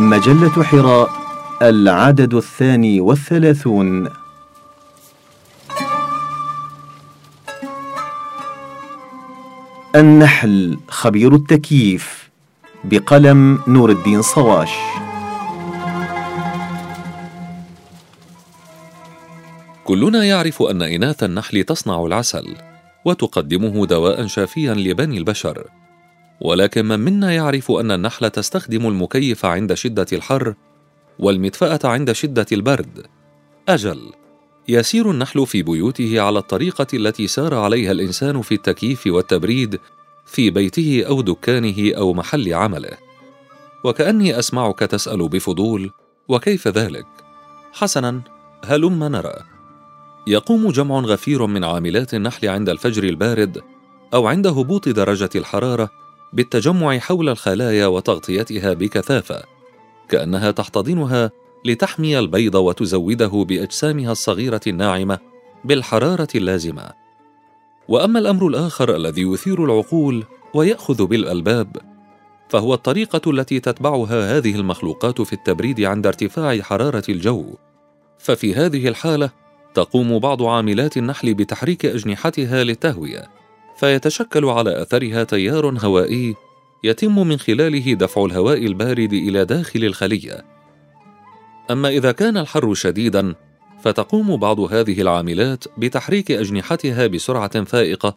مجلة حراء العدد الثاني والثلاثون. النحل خبير التكييف بقلم نور الدين صواش. كلنا يعرف أن إناث النحل تصنع العسل وتقدمه دواء شافيا لبني البشر. ولكن من منا يعرف أن النحل تستخدم المكيف عند شدة الحر والمدفأة عند شدة البرد. أجل يسير النحل في بيوته على الطريقة التي سار عليها الإنسان في التكييف والتبريد في بيته أو دكانه أو محل عمله. وكأني أسمعك تسأل بفضول وكيف ذلك؟ حسنا هلم نرى. يقوم جمع غفير من عاملات النحل عند الفجر البارد أو عند هبوط درجة الحرارة بالتجمع حول الخلايا وتغطيتها بكثافة كأنها تحتضنها لتحمي البيض وتزوده بأجسامها الصغيرة الناعمة بالحرارة اللازمة. وأما الأمر الآخر الذي يثير العقول ويأخذ بالألباب فهو الطريقة التي تتبعها هذه المخلوقات في التبريد عند ارتفاع حرارة الجو. ففي هذه الحالة تقوم بعض عاملات النحل بتحريك أجنحتها للتهوية. فيتشكل على أثرها تيار هوائي يتم من خلاله دفع الهواء البارد إلى داخل الخلية. أما إذا كان الحر شديدا فتقوم بعض هذه العاملات بتحريك أجنحتها بسرعة فائقة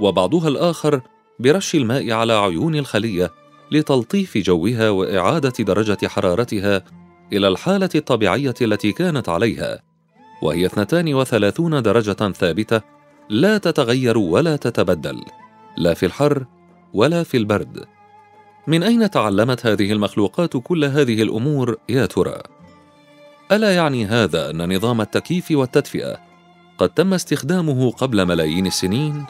وبعضها الآخر برش الماء على عيون الخلية لتلطيف جوها وإعادة درجة حرارتها إلى الحالة الطبيعية التي كانت عليها وهي 32 درجة ثابتة لا تتغير ولا تتبدل لا في الحر ولا في البرد. من أين تعلمت هذه المخلوقات كل هذه الأمور يا ترى؟ ألا يعني هذا أن نظام التكييف والتدفئة قد تم استخدامه قبل ملايين السنين؟